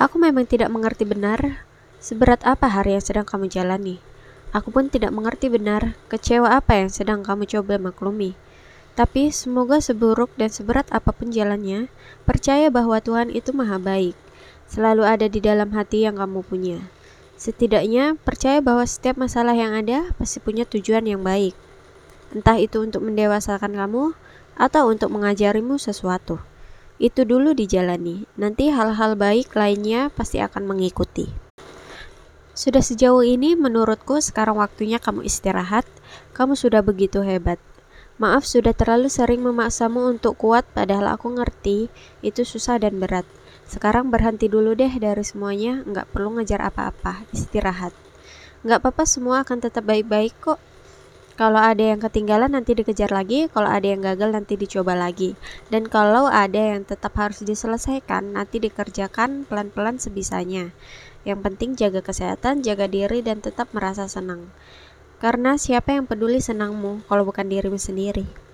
Aku memang tidak mengerti benar seberat apa hari yang sedang kamu jalani. Aku pun tidak mengerti benar kecewa apa yang sedang kamu coba maklumi. Tapi semoga seburuk dan seberat apa pun jalannya, percaya bahwa Tuhan itu maha baik, selalu ada di dalam hati yang kamu punya. Setidaknya percaya bahwa setiap masalah yang ada pasti punya tujuan yang baik. Entah itu untuk mendewasakan kamu atau untuk mengajarimu sesuatu. Itu dulu dijalani, nanti hal-hal baik lainnya pasti akan mengikuti. Sudah sejauh ini, menurutku sekarang waktunya kamu istirahat. Kamu sudah begitu hebat. Maaf sudah terlalu sering memaksamu untuk kuat padahal aku ngerti itu susah dan berat. Sekarang berhenti dulu deh dari semuanya, nggak perlu ngejar apa-apa, istirahat. Nggak apa-apa semua akan tetap baik-baik kok. Kalau ada yang ketinggalan nanti dikejar lagi, kalau ada yang gagal nanti dicoba lagi. Dan kalau ada yang tetap harus diselesaikan, nanti dikerjakan pelan-pelan sebisanya. Yang penting jaga kesehatan, jaga diri, dan tetap merasa senang. Karena siapa yang peduli senangmu kalau bukan dirimu sendiri?